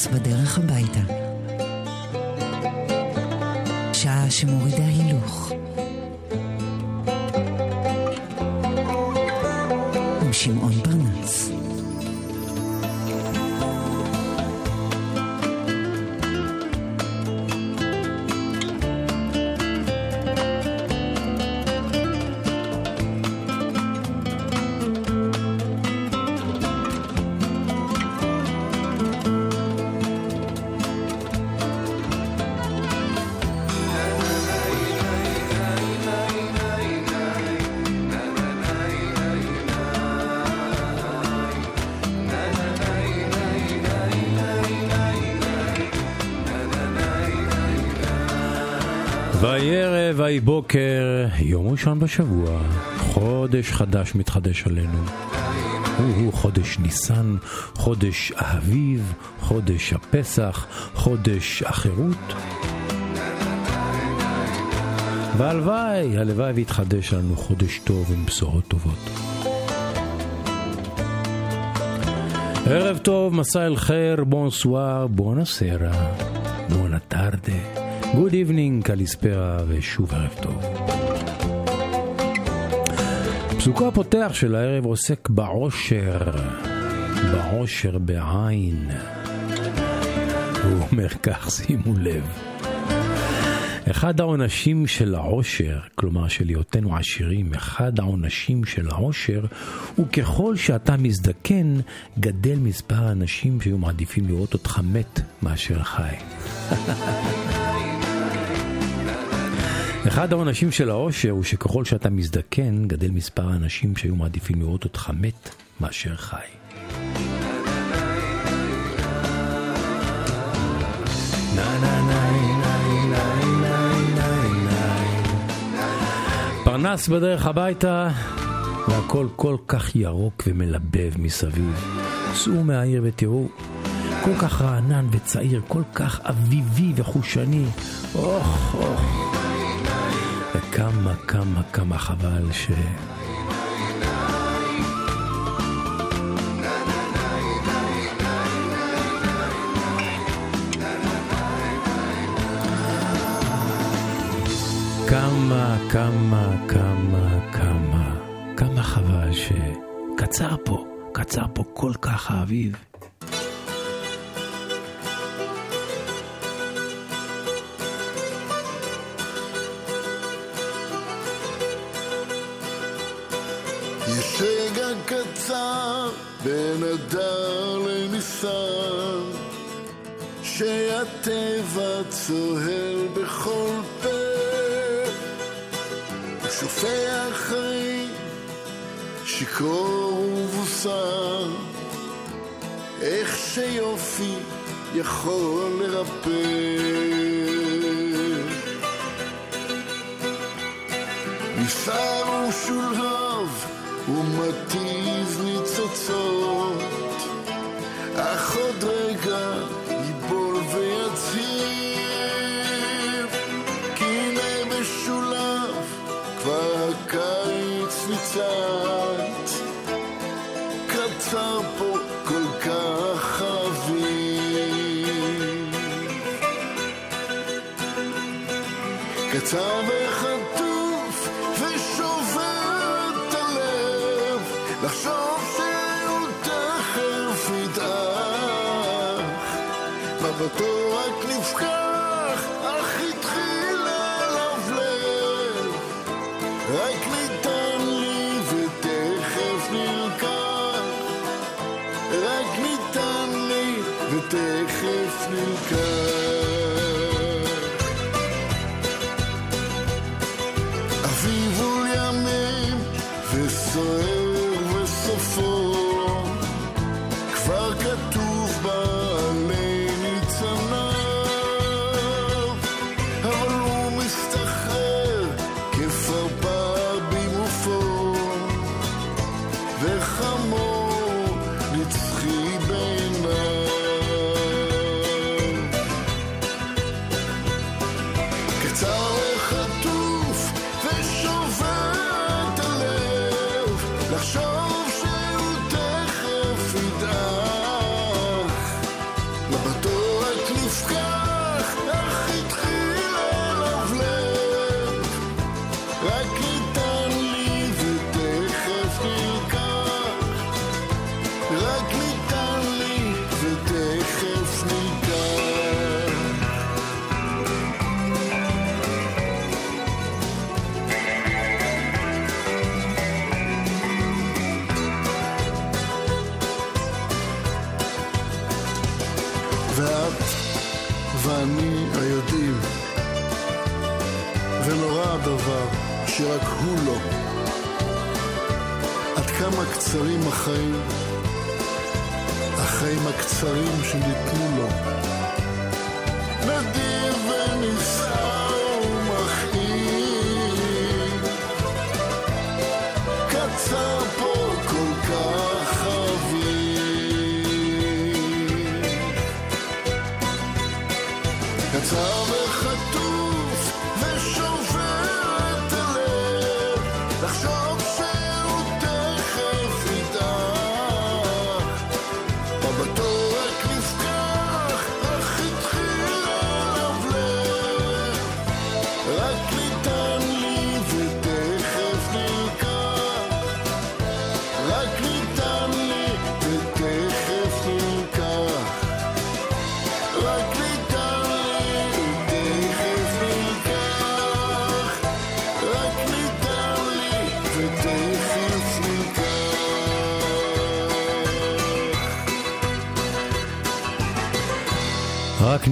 פרנס בדרך ויהי בוקר, יום ראשון בשבוע, חודש חדש מתחדש עלינו. הוא חודש ניסן, חודש האביב, חודש הפסח, חודש החירות. והלוואי, הלוואי ויתחדש לנו חודש טוב עם בשורות טובות. ערב טוב, מסע אל חיר, בונסואר, בונוסרה, buena tarde. good evening, καλησπέρα, ושוב ערב טוב. פסוקו הפותח של הערב עוסק בעושר, בעושר בעין. הוא אומר כך, שימו לב. אחד העונשים של העושר, כלומר של היותנו עשירים, אחד העונשים של העושר הוא ככל שאתה מזדקן, גדל מספר האנשים שהיו מעדיפים לראות אותך מת מאשר חי. אחד העונשים של העושר הוא שככל שאתה מזדקן, גדל מספר האנשים שהיו מעדיפים לראות אותך מת מאשר חי. פרנס בדרך הביתה, והכל כל כך ירוק ומלבב מסביב. צאו מהעיר ותראו, כל כך רענן וצעיר, כל כך אביבי וחושני. אוח, אוח. וכמה, כמה, כמה חבל ש... כמה, כמה, כמה, כמה, כמה חבל שקצר פה, קצר פה כל כך האביב. בין אדר לניסן, שהטבע צוהל בכל פה, ושופע חיים, שיכור ובוסר, איך שיופי יכול לרפא. ניסר ושולהב ומטיב ניצוצות, אך עוד רגע ייבול כי הנה משולב כבר הקיץ ניצת, קצר פה כל כך. קצר וחטוף But.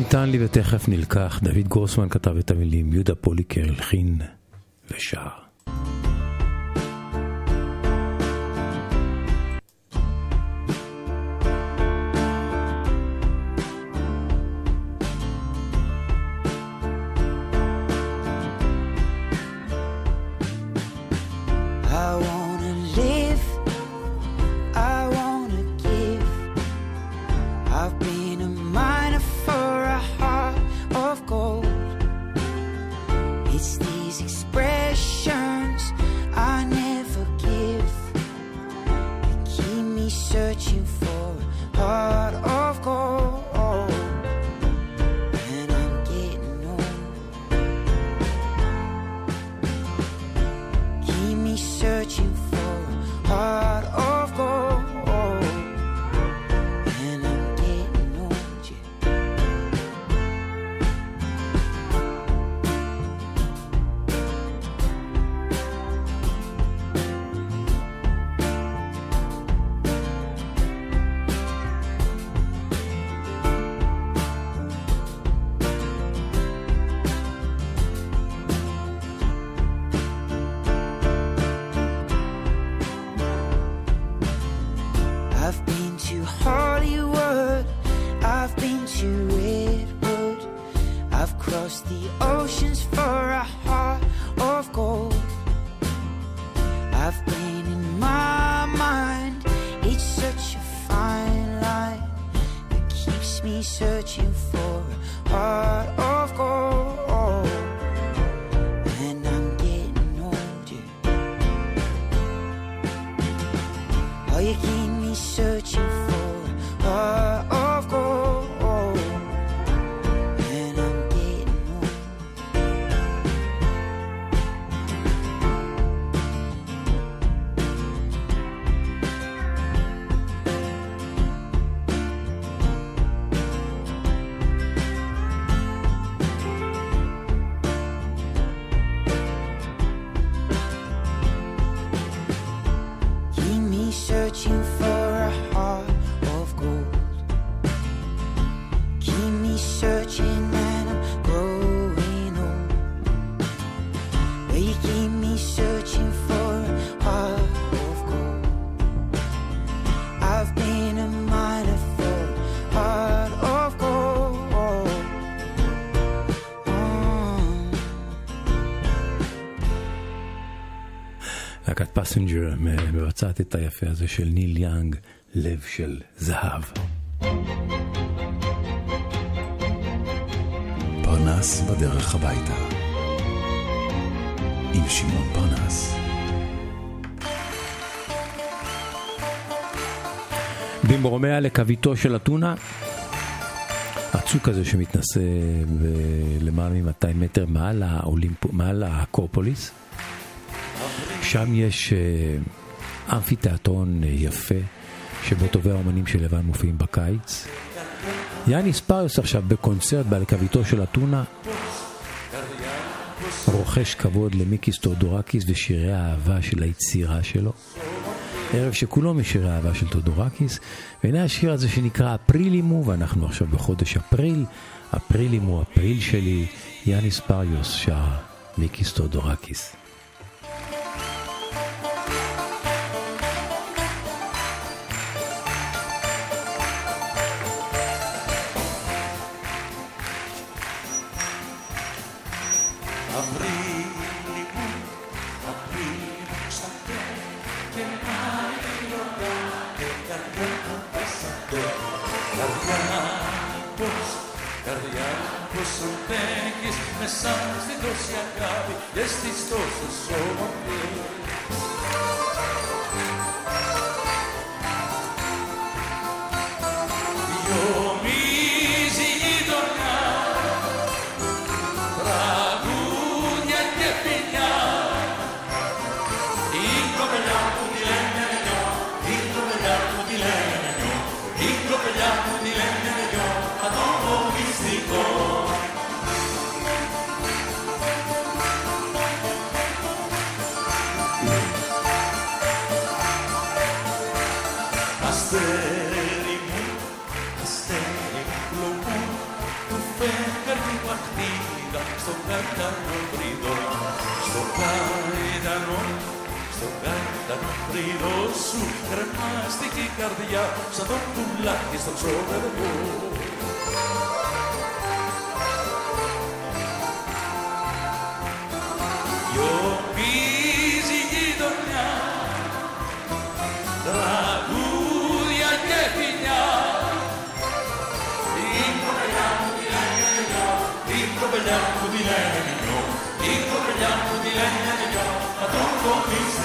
ניתן לי ותכף נלקח. דוד גרוסמן כתב את המילים, יהודה פוליקר הלחין ושר. פסנג'ר מבצעת את היפה הזה של ניל יאנג, לב של זהב. פרנס בדרך הביתה. עם שמעון פרנס. במרומי הליקביטוס של אתונה, הצוק הזה שמתנשא בלמעלה מ-200 מטר מעל, האולימפ... מעל האקרופוליס. שם יש אה, אמפיתיאטרון אה, יפה, שבו טובי האומנים של יוון מופיעים בקיץ. יאניס פאריוס עכשיו בקונצרט בהליקביטוס של אתונה, רוחש כבוד למיקיס תיאודורקיס ושירי האהבה של היצירה שלו. ערב שכולו משירי אהבה של תיאודורקיס, והנה השיר הזה שנקרא Απρίλη μου, ואנחנו עכשיו בחודש אפריל, Απρίλη μου, אפריל שלי, יאניס פריוס שר מיקיס טודורקיס. μέσα στην τόση αγάπη και στις τόσες όμορφες κατακομβρίδο, στο καηδανό, στο κατακομβρίδο σου κρεμάστηκε η καρδιά σαν το πουλάκι στο μου. Kockajan pudilen jo, i kockajan pudilen jo, patron ko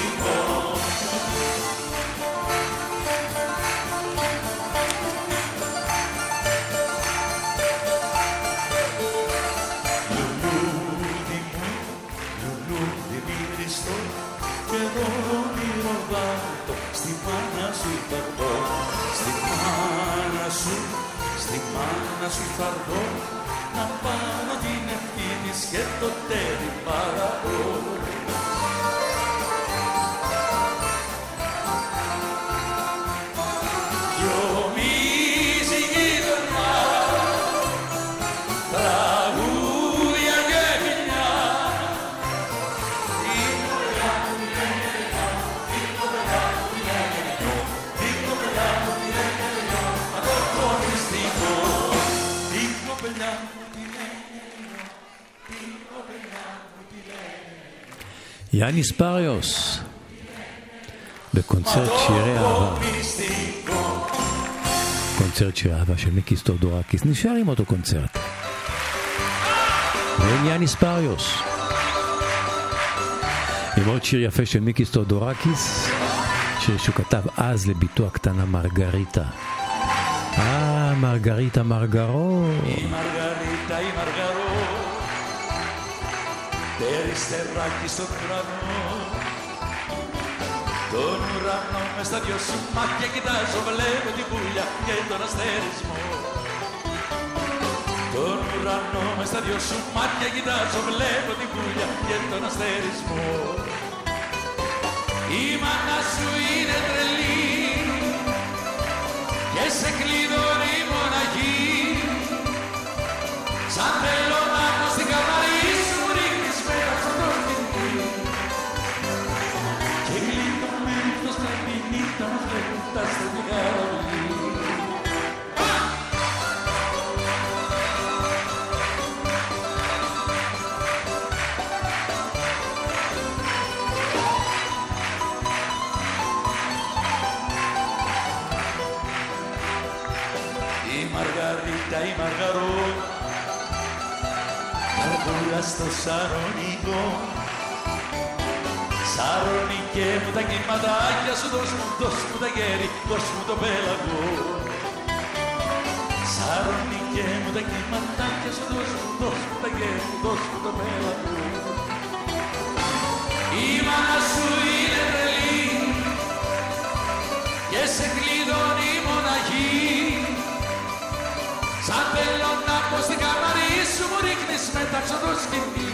יאניס פריוס, בקונצרט שירי אהבה. קונצרט שירי אהבה של מיקיס תאודורקיס, נשאר עם אותו קונצרט. ועם יאניס פריוס. עם עוד שיר יפה של מיקיס תאודורקיס, שיר שהוא כתב אז לבתו הקטנה מרגריטה. אה, מרגריטה מרגרו. מרגריטה περιστεράκι στον ουρανό Τον ουρανό μες στα δυο σου μάτια κοιτάζω βλέπω την πουλιά και τον αστερισμό. Τον ουρανό μες στα δυο σου μάτια κοιτάζω βλέπω την πουλιά και τον αστερισμό. Η μάνα σου είναι τρελή και σε κλειδώνει Καρδούλα στο Σαρονικό Σαρονικέ μου τα κυματάκια σου δώσ' μου, δώσ' μου τα γέρι, δώσ' μου το πέλαγο. Σαρονικέ μου τα κυματάκια σου δώσ' μου, δώσ' μου τα γέρι, δώσ' μου το πέλαγο. Η μάνα σου είναι τρελή και σε κλειδώνει μοναχή Σαν θέλω να πω στην καμαρή σου μου ρίχνεις μεταξύ το σκηνή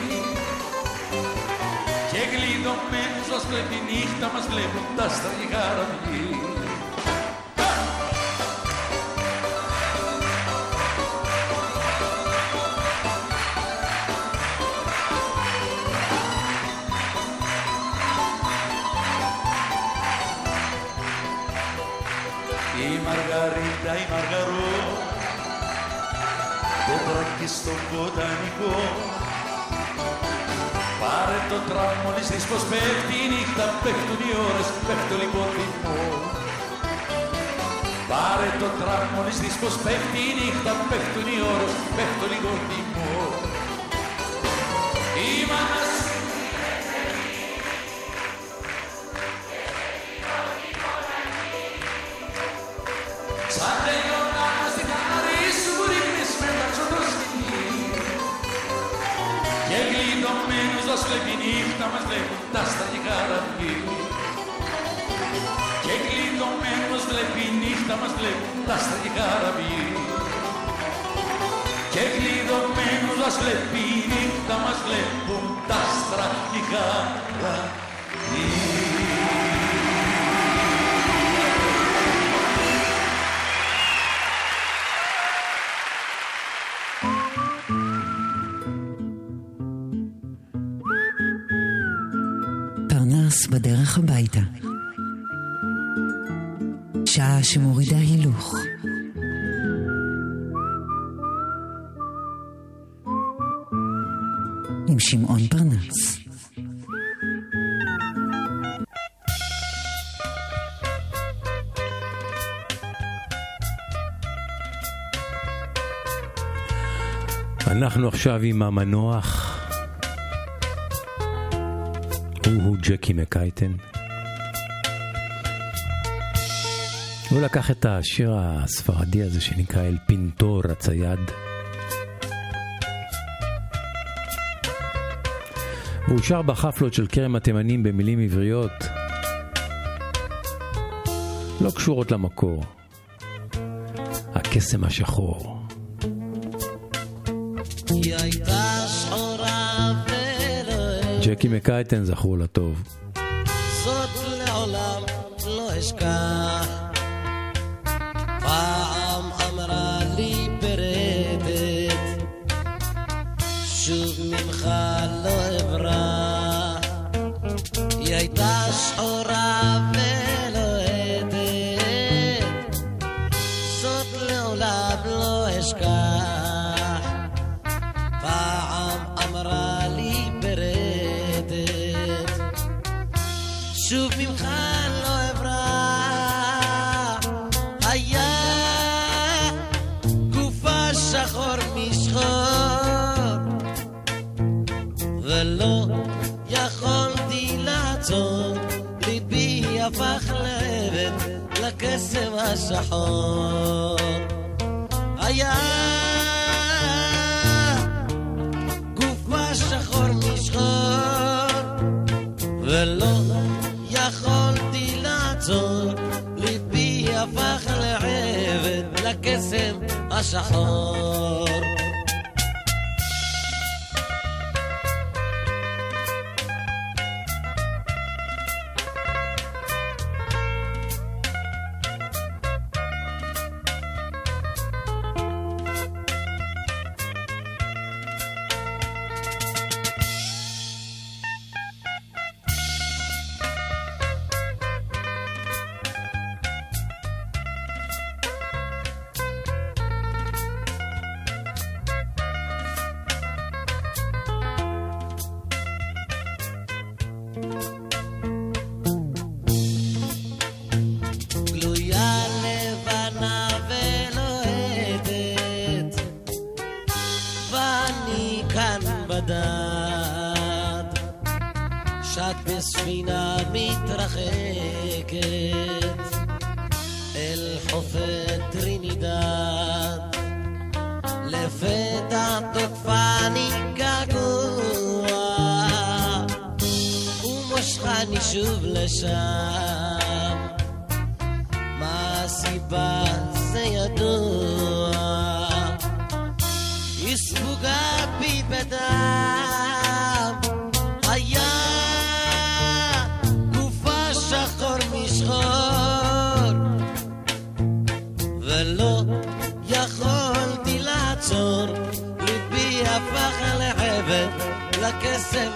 και γλιτωμένους ως βλέπει νύχτα μας βλέποντας τα γιγαραπή. Η Μαργαρίτα, η Μαργαρού Πάρε το τραμ όλης της πως πέφτει η νύχτα Πέφτουν οι ώρες, πέφτω λοιπόν Πάρε το τραμ όλης της πως πέφτει η νύχτα Πέφτουν οι ώρες, πέφτω λοιπόν μας βλέπει νύχτα, μας βλέπει τα στατικά. Και κλειδωμένος βλέπει νύχτα, μας βλέπει τα στατικά ραφή. Και κλειδωμένος μας βλέπει νύχτα, μας βλέπουν τα στρατηγά ραφή. אנחנו עכשיו עם המנוח. הוא ג'קי מקייטן. הוא לקח את השיר הספרדי הזה שנקרא אל פינטור הצייד. והוא שר בחפלות של כרם התימנים במילים עבריות לא קשורות למקור. הקסם השחור. ג'קי מקייטן זכור לטוב. זאת לעולם לא אשכח. השחור. היה גופה שחור משחור, ולא יכולתי לעצור, ליבי הפך לעבד לקסם השחור.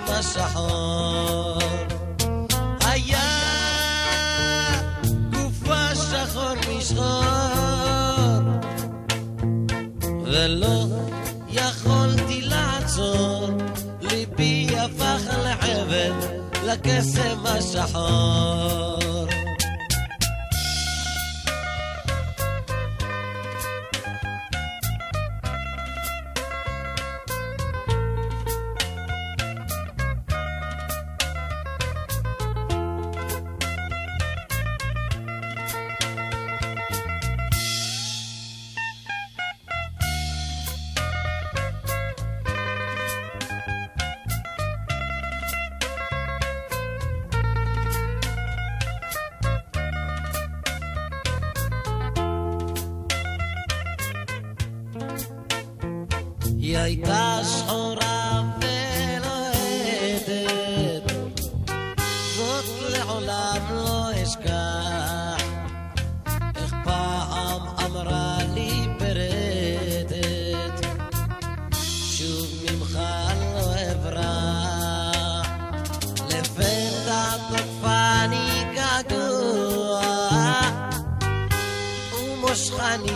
השחור. היה גופה שחור משחור, ולא יכולתי לעצור, ליבי הפך לעבד, לקסם השחור.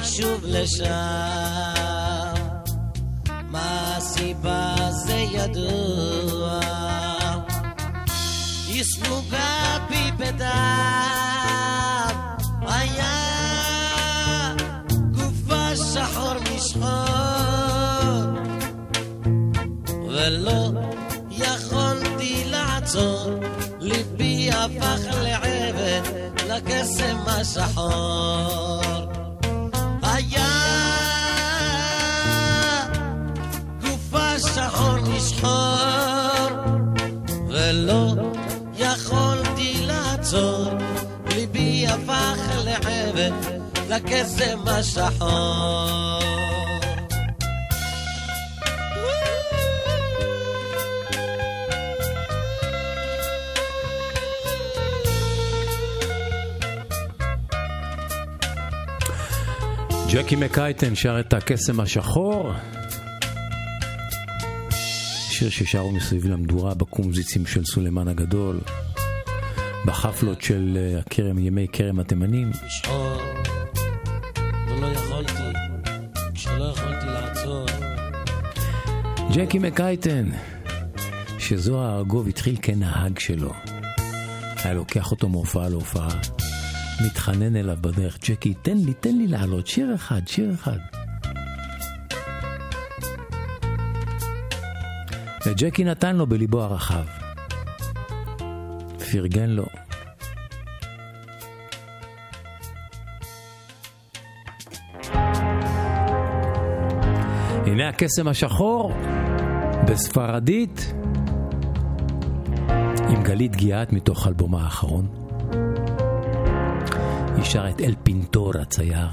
שוב לשם. מה הסיבה זה ידוע. היא ספוגה בי בדם, היה גופה שחור משחור, ולא יכולתי לעצור, ליבי הפך לעבד, לקסם השחור. לקסם השחור. ג'קי מקייטן שר את הקסם השחור. שיר ששרו מסביב למדורה בקומזיצים של סולימן הגדול, בחפלות של אה, הכרם, ימי כרם התימנים. לעצור. ג'קי מקייטן, שזוהר ארגוב התחיל כנהג שלו. היה לוקח אותו מהופעה להופעה, מתחנן אליו בדרך, ג'קי, תן לי, תן לי לעלות, שיר אחד, שיר אחד. וג'קי נתן לו בליבו הרחב. פרגן לו. הנה הקסם השחור בספרדית עם גלית גיאת מתוך אלבומה האחרון. היא שרה את אל פינטור הצייר.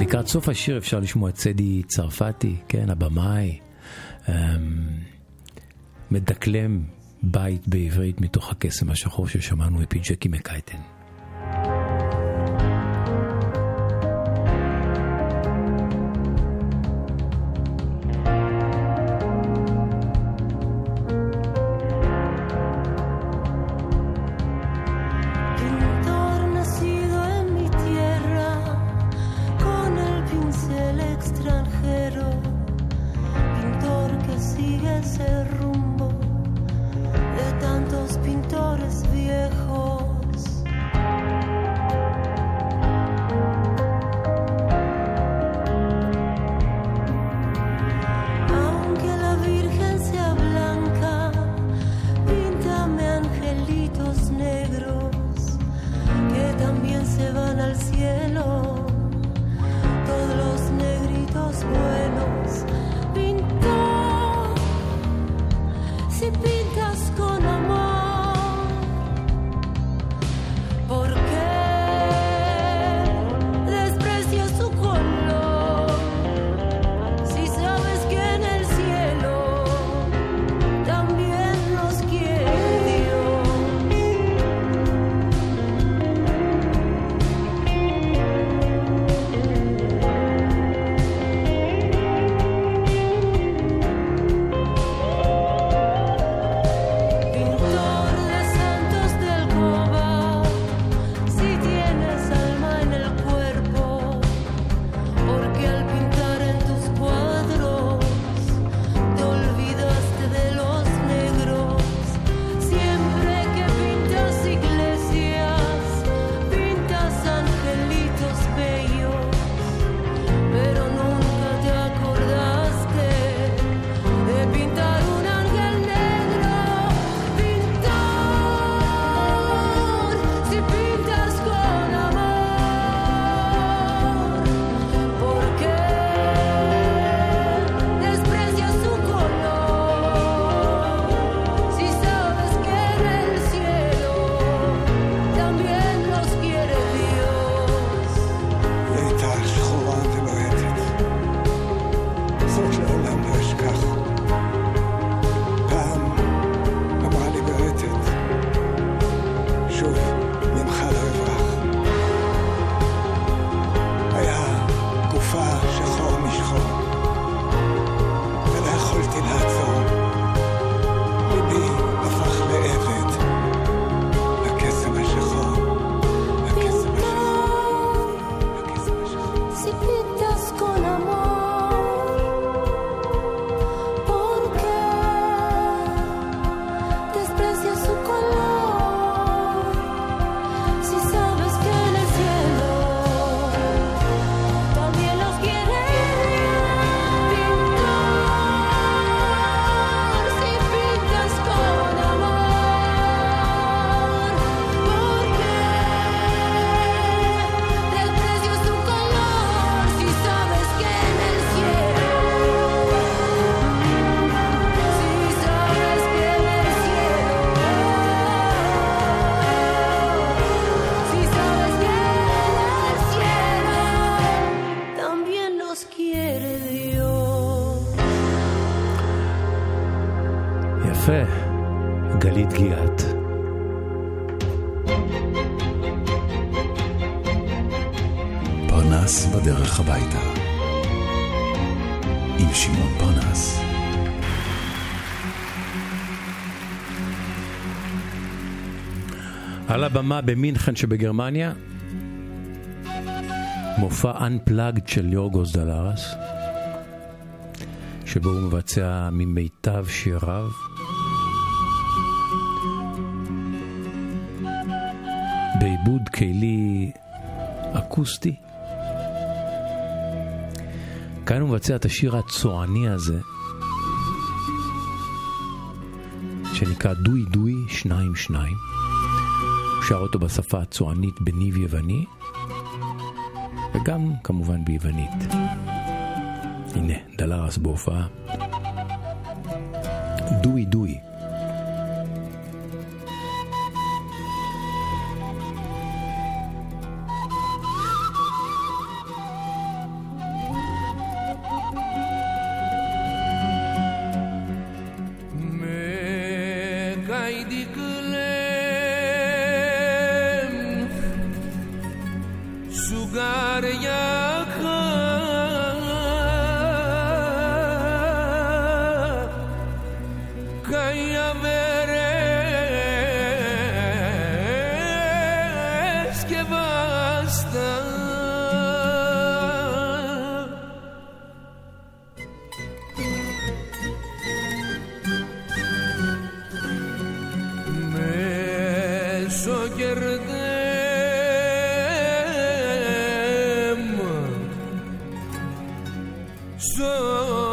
לקראת סוף השיר אפשר לשמוע את צדי צרפתי, כן, הבמאי, אמ, מדקלם בית בעברית מתוך הקסם השחור ששמענו מפי ג'קי מקייטן. הבמה במינכן שבגרמניה, מופע Unplugged של יורגוס דלרס, שבו הוא מבצע ממיטב שיריו. בעיבוד כלי אקוסטי. כאן הוא מבצע את השיר הצועני הזה, שנקרא דוי דוי שניים שניים. שר אותו בשפה הצוענית בניב יווני, וגם כמובן ביוונית. הנה, דלרס בהופעה. דוי דוי. Oh.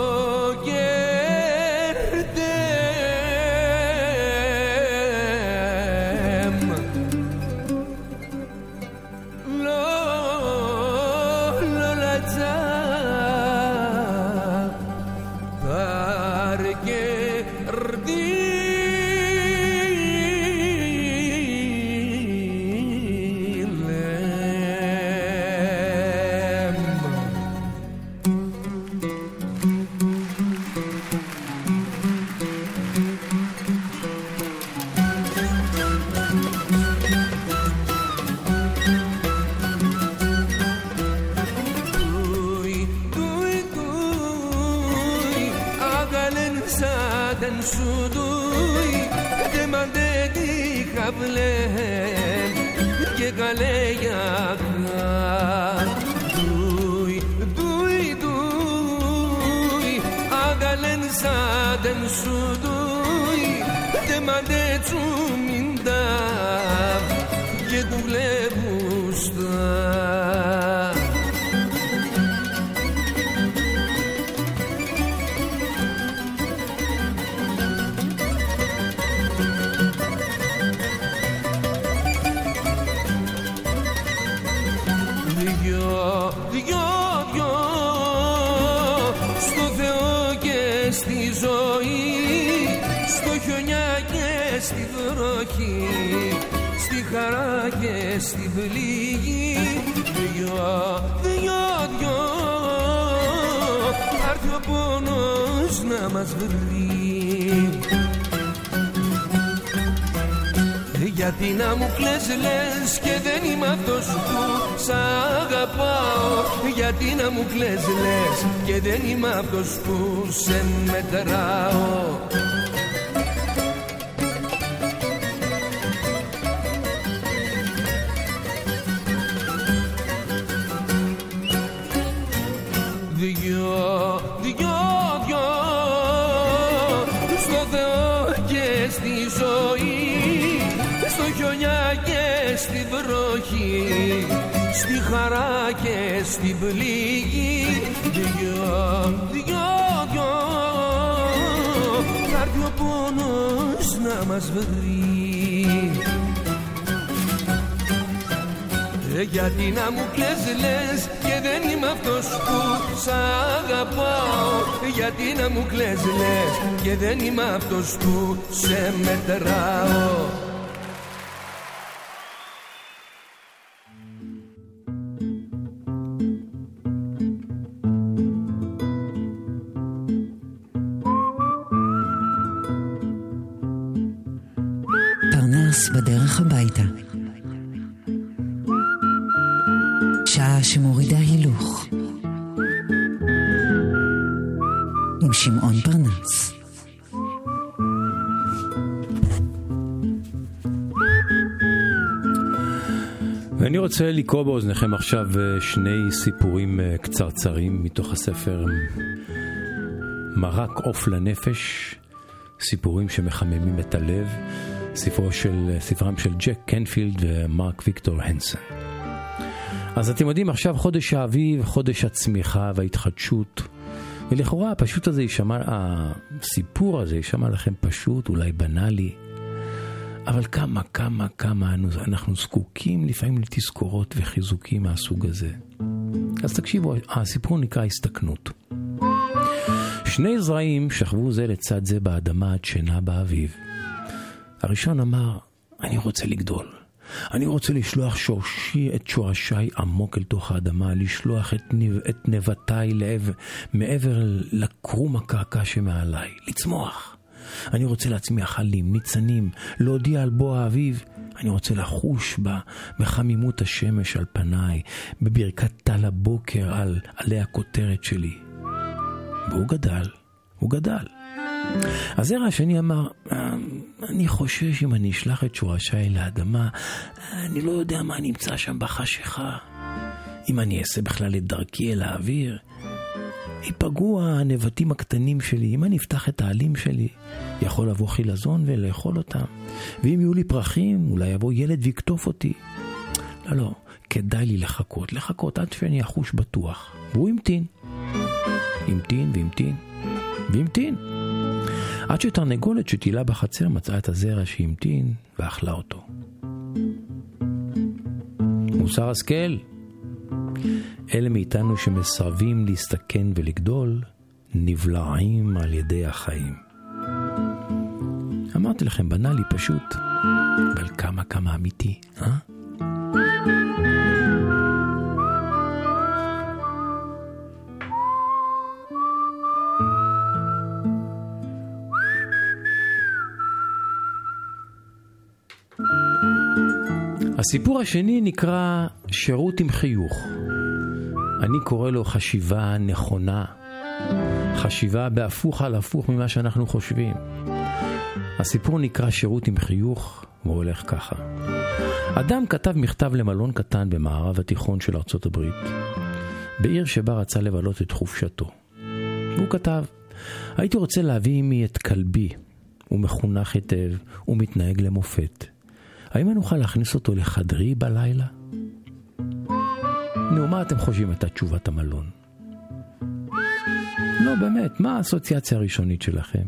Στη βροχή Στη χαρά και στη πληγή. Δυο, δυο, δυο Θα έρθει ο πόνος να μας βρει. Γιατί να μου κλαις λες και δεν είμαι αυτός που σ' αγαπάω. Γιατί να μου κλαις λες και δεν είμαι αυτός που σε μετράω χαρά και στην πληγή. Δυο, δυο, δυο. Θα έρθει ο πόνος να μας βρει. Ε, γιατί να μου κλαις λες και δεν είμαι αυτός που σ' αγαπάω. Γιατί να μου κλαις λες και δεν είμαι αυτός που σε μετράω שעה שמורידה הילוך. עם שמעון פרנס. ואני רוצה לקרוא באוזניכם עכשיו אה, שני סיפורים אה, קצרצרים מתוך הספר מרק עוף לנפש, סיפורים שמחממים את הלב, ספרו של, ספרם של ג'ק קנפילד ומרק ויקטור הנסון. אז אתם יודעים, עכשיו חודש האביב, חודש הצמיחה וההתחדשות, ולכאורה הפשוט הזה יישמע, הסיפור הזה יישמע לכם פשוט, אולי בנאלי, אבל כמה, כמה, כמה אנחנו זקוקים לפעמים לתזכורות וחיזוקים מהסוג הזה. אז תקשיבו, הסיפור נקרא הסתכנות. שני זרעים שכבו זה לצד זה באדמה עד שינה באביב. הראשון אמר, אני רוצה לגדול. אני רוצה לשלוח שורשי את שורשיי עמוק אל תוך האדמה, לשלוח את, נב, את נבטיי לעבר, מעבר לקרום הקרקע שמעליי, לצמוח. אני רוצה להצמיח עלים, ניצנים, להודיע על בוא האביב. אני רוצה לחוש בה, בחמימות השמש על פניי, בברכת טל הבוקר על עלי הכותרת שלי. והוא גדל, הוא גדל. הזרע השני אמר, אני חושש אם אני אשלח את שורשיי לאדמה, אני לא יודע מה נמצא שם בחשיכה. אם אני אעשה בכלל את דרכי אל האוויר, ייפגעו הנבטים הקטנים שלי. אם אני אפתח את העלים שלי, יכול לבוא חילזון ולאכול אותם. ואם יהיו לי פרחים, אולי יבוא ילד ויקטוף אותי. לא, לא, כדאי לי לחכות, לחכות עד שאני אחוש בטוח. והוא המתין. המתין והמתין והמתין. עד שתרנגולת שטילה בחצר מצאה את הזרע שהמתין ואכלה אותו. מוסר השכל, אלה מאיתנו שמסרבים להסתכן ולגדול, נבלעים על ידי החיים. אמרתי לכם, בנאלי פשוט, אבל כמה כמה אמיתי, אה? הסיפור השני נקרא שירות עם חיוך. אני קורא לו חשיבה נכונה, חשיבה בהפוך על הפוך ממה שאנחנו חושבים. הסיפור נקרא שירות עם חיוך, והוא הולך ככה. אדם כתב מכתב למלון קטן במערב התיכון של ארצות הברית, בעיר שבה רצה לבלות את חופשתו. והוא כתב, הייתי רוצה להביא עמי את כלבי, הוא מחונך היטב, הוא מתנהג למופת. האם אני אוכל להכניס אותו לחדרי בלילה? נו, מה אתם חושבים הייתה תשובת המלון? לא, באמת, מה האסוציאציה הראשונית שלכם?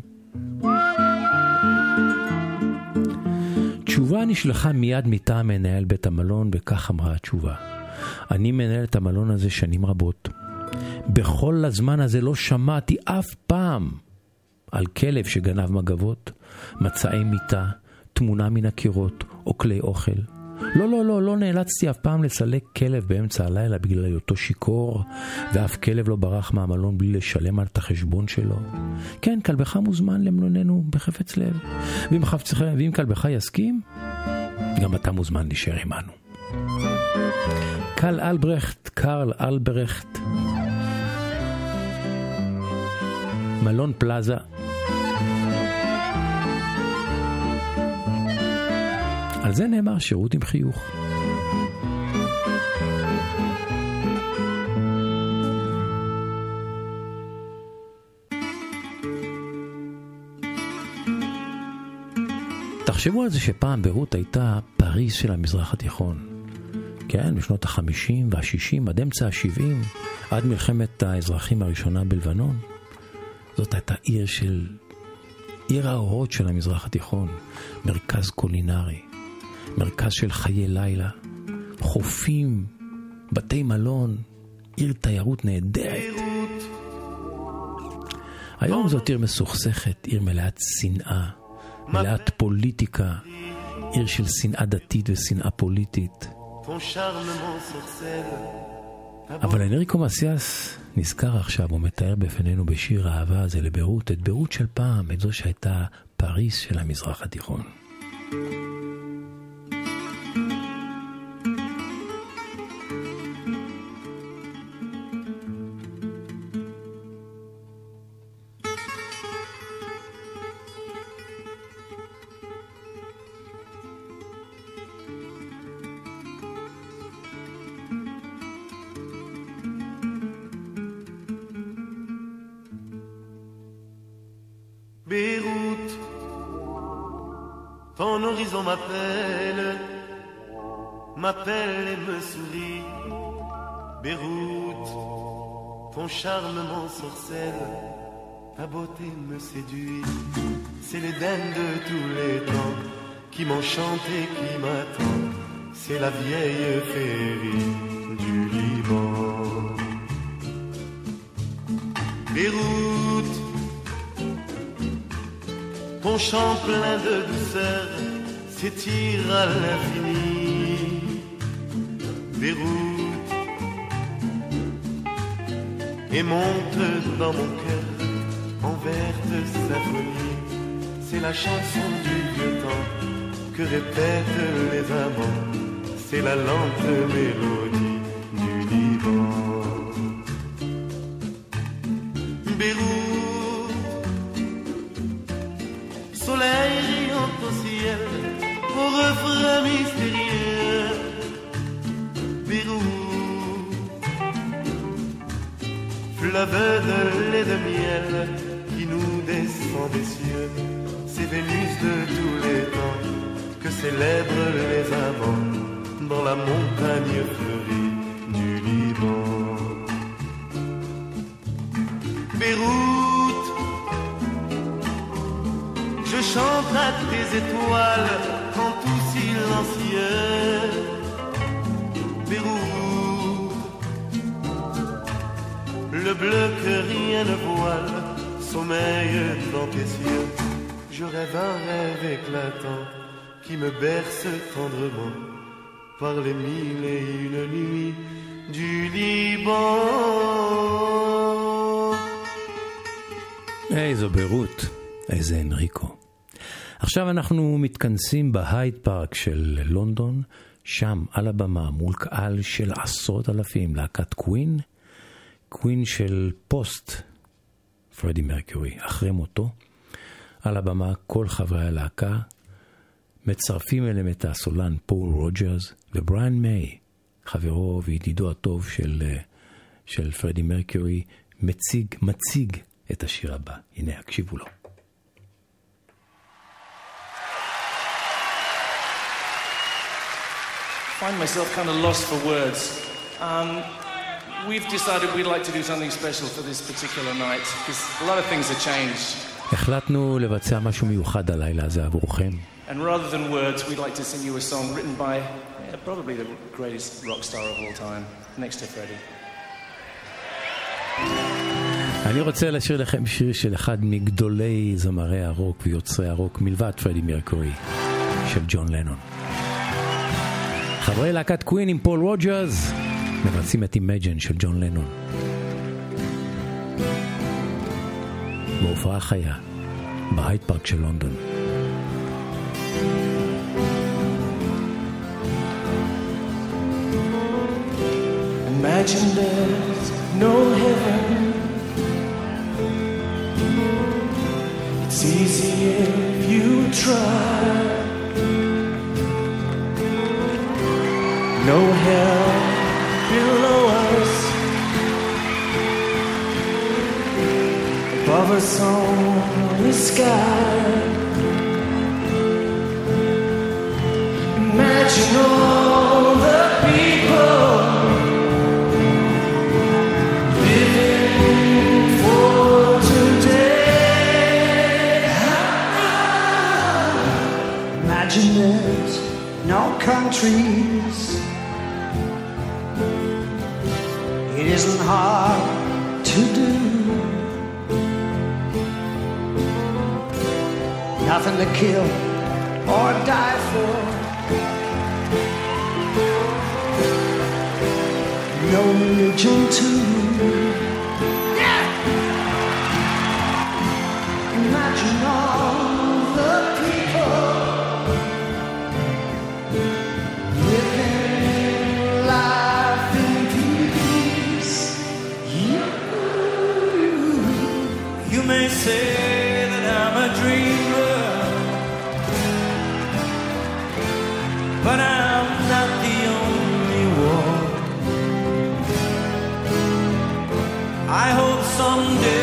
תשובה נשלחה מיד מטעם מנהל בית המלון, וכך אמרה התשובה. אני מנהל את המלון הזה שנים רבות. בכל הזמן הזה לא שמעתי אף פעם על כלב שגנב מגבות, מצאי מיטה, תמונה מן הקירות או כלי אוכל. לא, לא, לא, לא נאלצתי אף פעם לסלק כלב באמצע הלילה בגלל היותו שיכור, ואף כלב לא ברח מהמלון בלי לשלם על את החשבון שלו. כן, כלבך מוזמן למלוננו בחפץ לב, ואם, חפצך, ואם כלבך יסכים, גם אתה מוזמן להישאר עמנו. קל אלברכט, קרל אלברכט, מלון פלאזה, על זה נאמר שירות עם חיוך. תחשבו על זה שפעם ביירות הייתה פריז של המזרח התיכון. כן, בשנות החמישים והשישים, עד אמצע השבעים, עד מלחמת האזרחים הראשונה בלבנון. זאת הייתה עיר של... עיר האורות של המזרח התיכון, מרכז קולינרי. מרכז של חיי לילה, חופים, בתי מלון, עיר תיירות נהדרת. היום זאת עיר מסוכסכת, עיר מלאת שנאה, מלאת פוליטיקה, עיר של שנאה דתית ושנאה פוליטית. אבל אנריקו מסיאס נזכר עכשיו, הוא מתאר בפנינו בשיר האהבה הזה לביירות, את ביירות של פעם, את זו שהייתה פריס של המזרח התיכון. Beyrouth, m'appelle, m'appelle et me sourit. Beyrouth, ton charme m'ensorcelle, ta beauté me séduit. C'est l'Éden de tous les temps qui m'enchante et qui m'attend. C'est la vieille féerie du Liban. Beyrouth, ton chant plein de douceur s'étire à l'infini. Beyrouth, et monte dans mon cœur en verte symphonie. C'est la chanson du vieux temps que répètent les amants. C'est la lente mélodie du Liban. Beyrouth, soleil au ciel, au refrain mystérieux. Beyrouth, fleuve de lait de miel qui nous descend des cieux. C'est Vénus de tous les temps que célèbrent les amants dans la montagne fleurie du Liban. Beyrouth, je chante à tes étoiles en tout silencieux. Beyrouth, le bleu que rien ne voile sommeille dans tes cieux. Je rêve un rêve éclatant qui me berce tendrement par les mille et une nuits du Liban. איזו ביירות, איזה אנריקו. עכשיו אנחנו מתכנסים בהייד פארק של לונדון, שם על הבמה מול קהל של עשרות אלפים, להקת קווין, קווין של פוסט פרדי מרקיורי, אחרי מותו. על הבמה כל חברי הלהקה מצרפים אליהם את הסולן פול רוג'רס ובריאן מיי, חברו וידידו הטוב של, אה, של פרדי מרקיורי, מציג, מציג את השיר הבא. הנה, הקשיבו לו. Find myself kind of lost for words. Um, we've decided we'd like to do something special for this particular night because a lot of things have changed. החלטנו לבצע משהו מיוחד הלילה הזה עבורכם. And rather than words, we'd like to sing you a song written by yeah, probably the greatest rock star of all time, next to Freddie. אני רוצה לשיר לכם שיר של אחד מגדולי זמרי הרוק ויוצרי הרוק מלבד פרדי מרקורי, של ג'ון לנון. חברי להקת קווין עם פול רוג'רס מבצעים את Imagine של ג'ון לנון. בהופעה חיה, בהייד פארק של לונדון. Imagine there's no heaven. It's easy if you try. No hell below us. Above us on the sky. Imagine all the people living for today. Imagine there's no countries. It isn't hard to do. Nothing to kill or die for. No religion too. Someday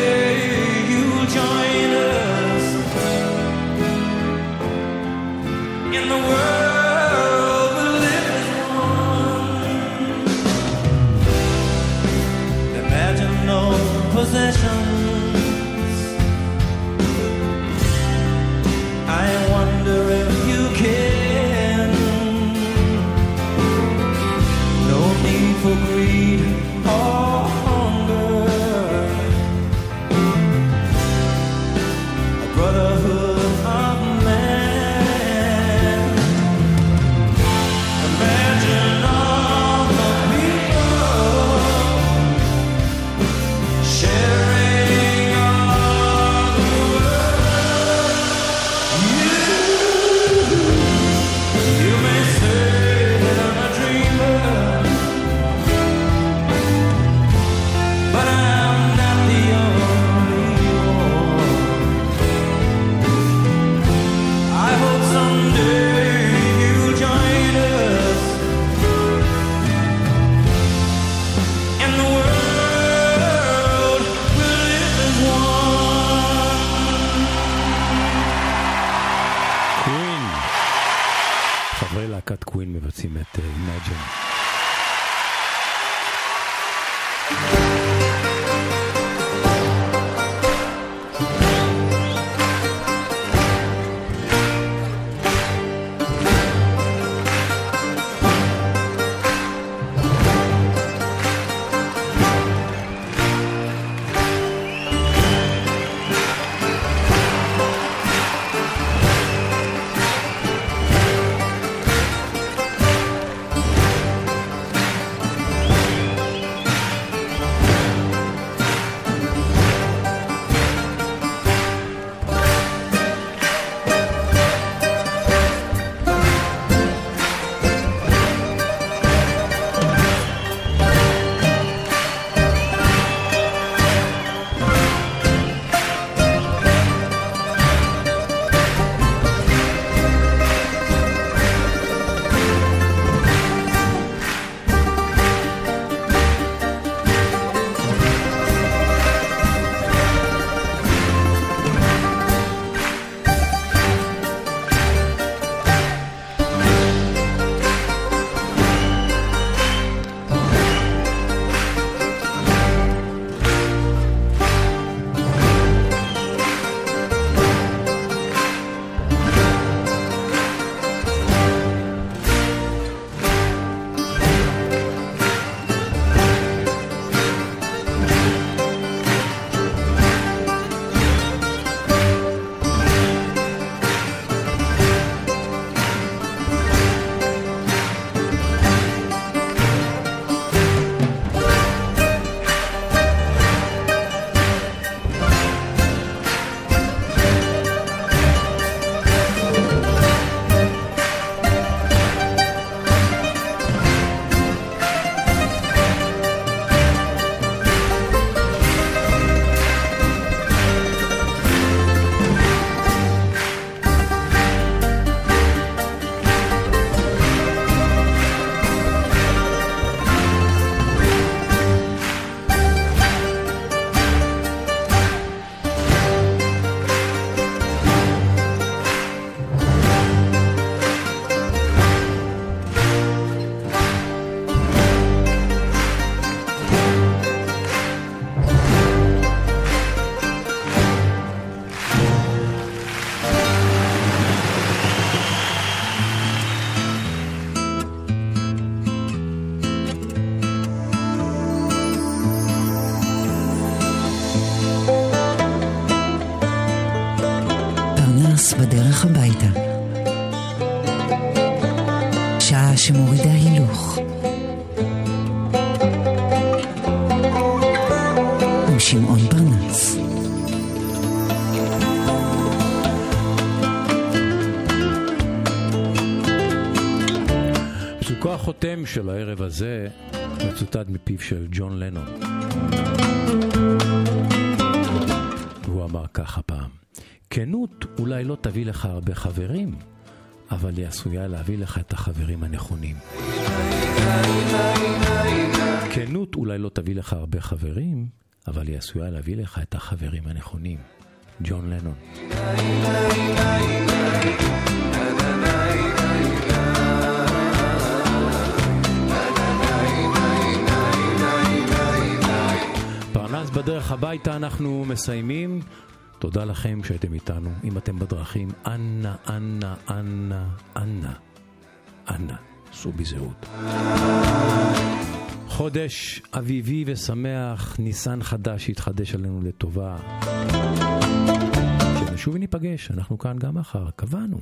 הזה מצוטט מפיו של ג'ון לנון. והוא אמר ככה פעם, כנות אולי לא תביא לך הרבה חברים, אבל היא עשויה להביא לך את החברים הנכונים. כנות אולי לא תביא לך הרבה חברים, אבל היא עשויה להביא לך את החברים הנכונים. ג'ון לנון. בדרך הביתה אנחנו מסיימים. תודה לכם שהייתם איתנו. אם אתם בדרכים, אנא, אנא, אנא, אנא, אנא, סעו בזהות. חודש אביבי ושמח, ניסן חדש יתחדש עלינו לטובה. שנשוב וניפגש, אנחנו כאן גם מחר, קבענו.